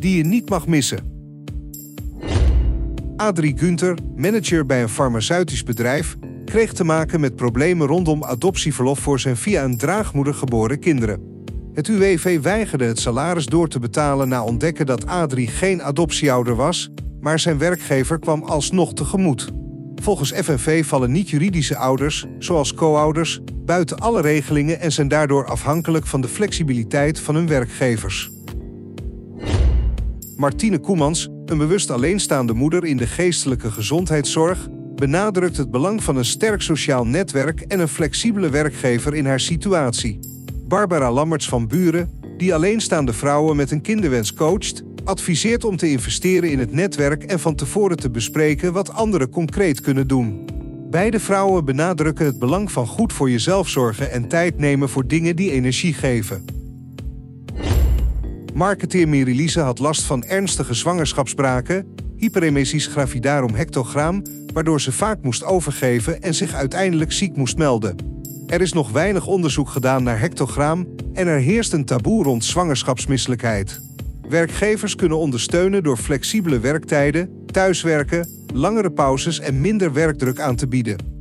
die je niet mag missen. Adrie Gunther, manager bij een farmaceutisch bedrijf, kreeg te maken met problemen rondom adoptieverlof voor zijn via een draagmoeder geboren kinderen. Het UWV weigerde het salaris door te betalen na ontdekken dat Adrie geen adoptieouder was, maar zijn werkgever kwam alsnog tegemoet. Volgens FNV vallen niet-juridische ouders, zoals co-ouders, buiten alle regelingen en zijn daardoor afhankelijk van de flexibiliteit van hun werkgevers. Martine Koemans, een bewust alleenstaande moeder in de geestelijke gezondheidszorg, benadrukt het belang van een sterk sociaal netwerk en een flexibele werkgever in haar situatie. Barbara Lammerts van Buren, die alleenstaande vrouwen met een kinderwens coacht, adviseert om te investeren in het netwerk en van tevoren te bespreken wat anderen concreet kunnen doen. Beide vrouwen benadrukken het belang van goed voor jezelf zorgen en tijd nemen voor dingen die energie geven. Marketeer Merilise had last van ernstige zwangerschapsbraken, hyperemessies gravidarum hectogram, waardoor ze vaak moest overgeven en zich uiteindelijk ziek moest melden. Er is nog weinig onderzoek gedaan naar hectogram en er heerst een taboe rond zwangerschapsmisselijkheid. Werkgevers kunnen ondersteunen door flexibele werktijden, thuiswerken, langere pauzes en minder werkdruk aan te bieden.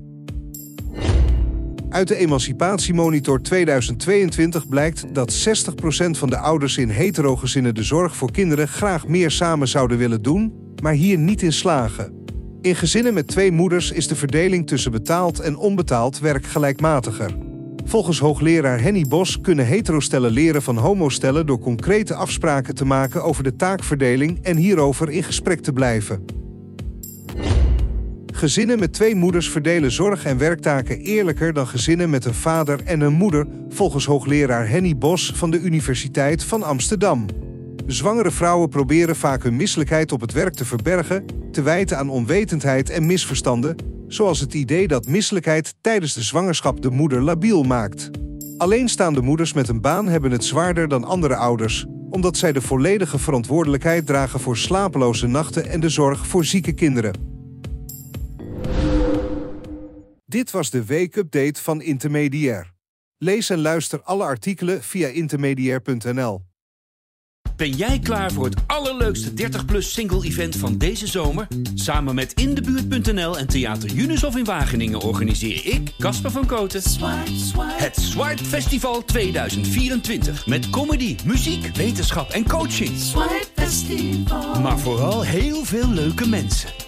Uit de Emancipatiemonitor 2022 blijkt dat 60% van de ouders in heterogezinnen de zorg voor kinderen graag meer samen zouden willen doen, maar hier niet in slagen. In gezinnen met twee moeders is de verdeling tussen betaald en onbetaald werk gelijkmatiger. Volgens hoogleraar Henny Bos kunnen heterostellen leren van homostellen door concrete afspraken te maken over de taakverdeling en hierover in gesprek te blijven. Gezinnen met twee moeders verdelen zorg en werktaken eerlijker dan gezinnen met een vader en een moeder, volgens hoogleraar Henny Bos van de Universiteit van Amsterdam. Zwangere vrouwen proberen vaak hun misselijkheid op het werk te verbergen, te wijten aan onwetendheid en misverstanden, zoals het idee dat misselijkheid tijdens de zwangerschap de moeder labiel maakt. Alleenstaande moeders met een baan hebben het zwaarder dan andere ouders, omdat zij de volledige verantwoordelijkheid dragen voor slapeloze nachten en de zorg voor zieke kinderen. Dit was de weekupdate van Intermediair. Lees en luister alle artikelen via intermediair.nl. Ben jij klaar voor het allerleukste 30-plus single-event van deze zomer? Samen met Indebuurt.nl en Theater Junushof in Wageningen organiseer ik, Casper van Koten, het Swipe Festival 2024. Met comedy, muziek, wetenschap en coaching. Maar vooral heel veel leuke mensen.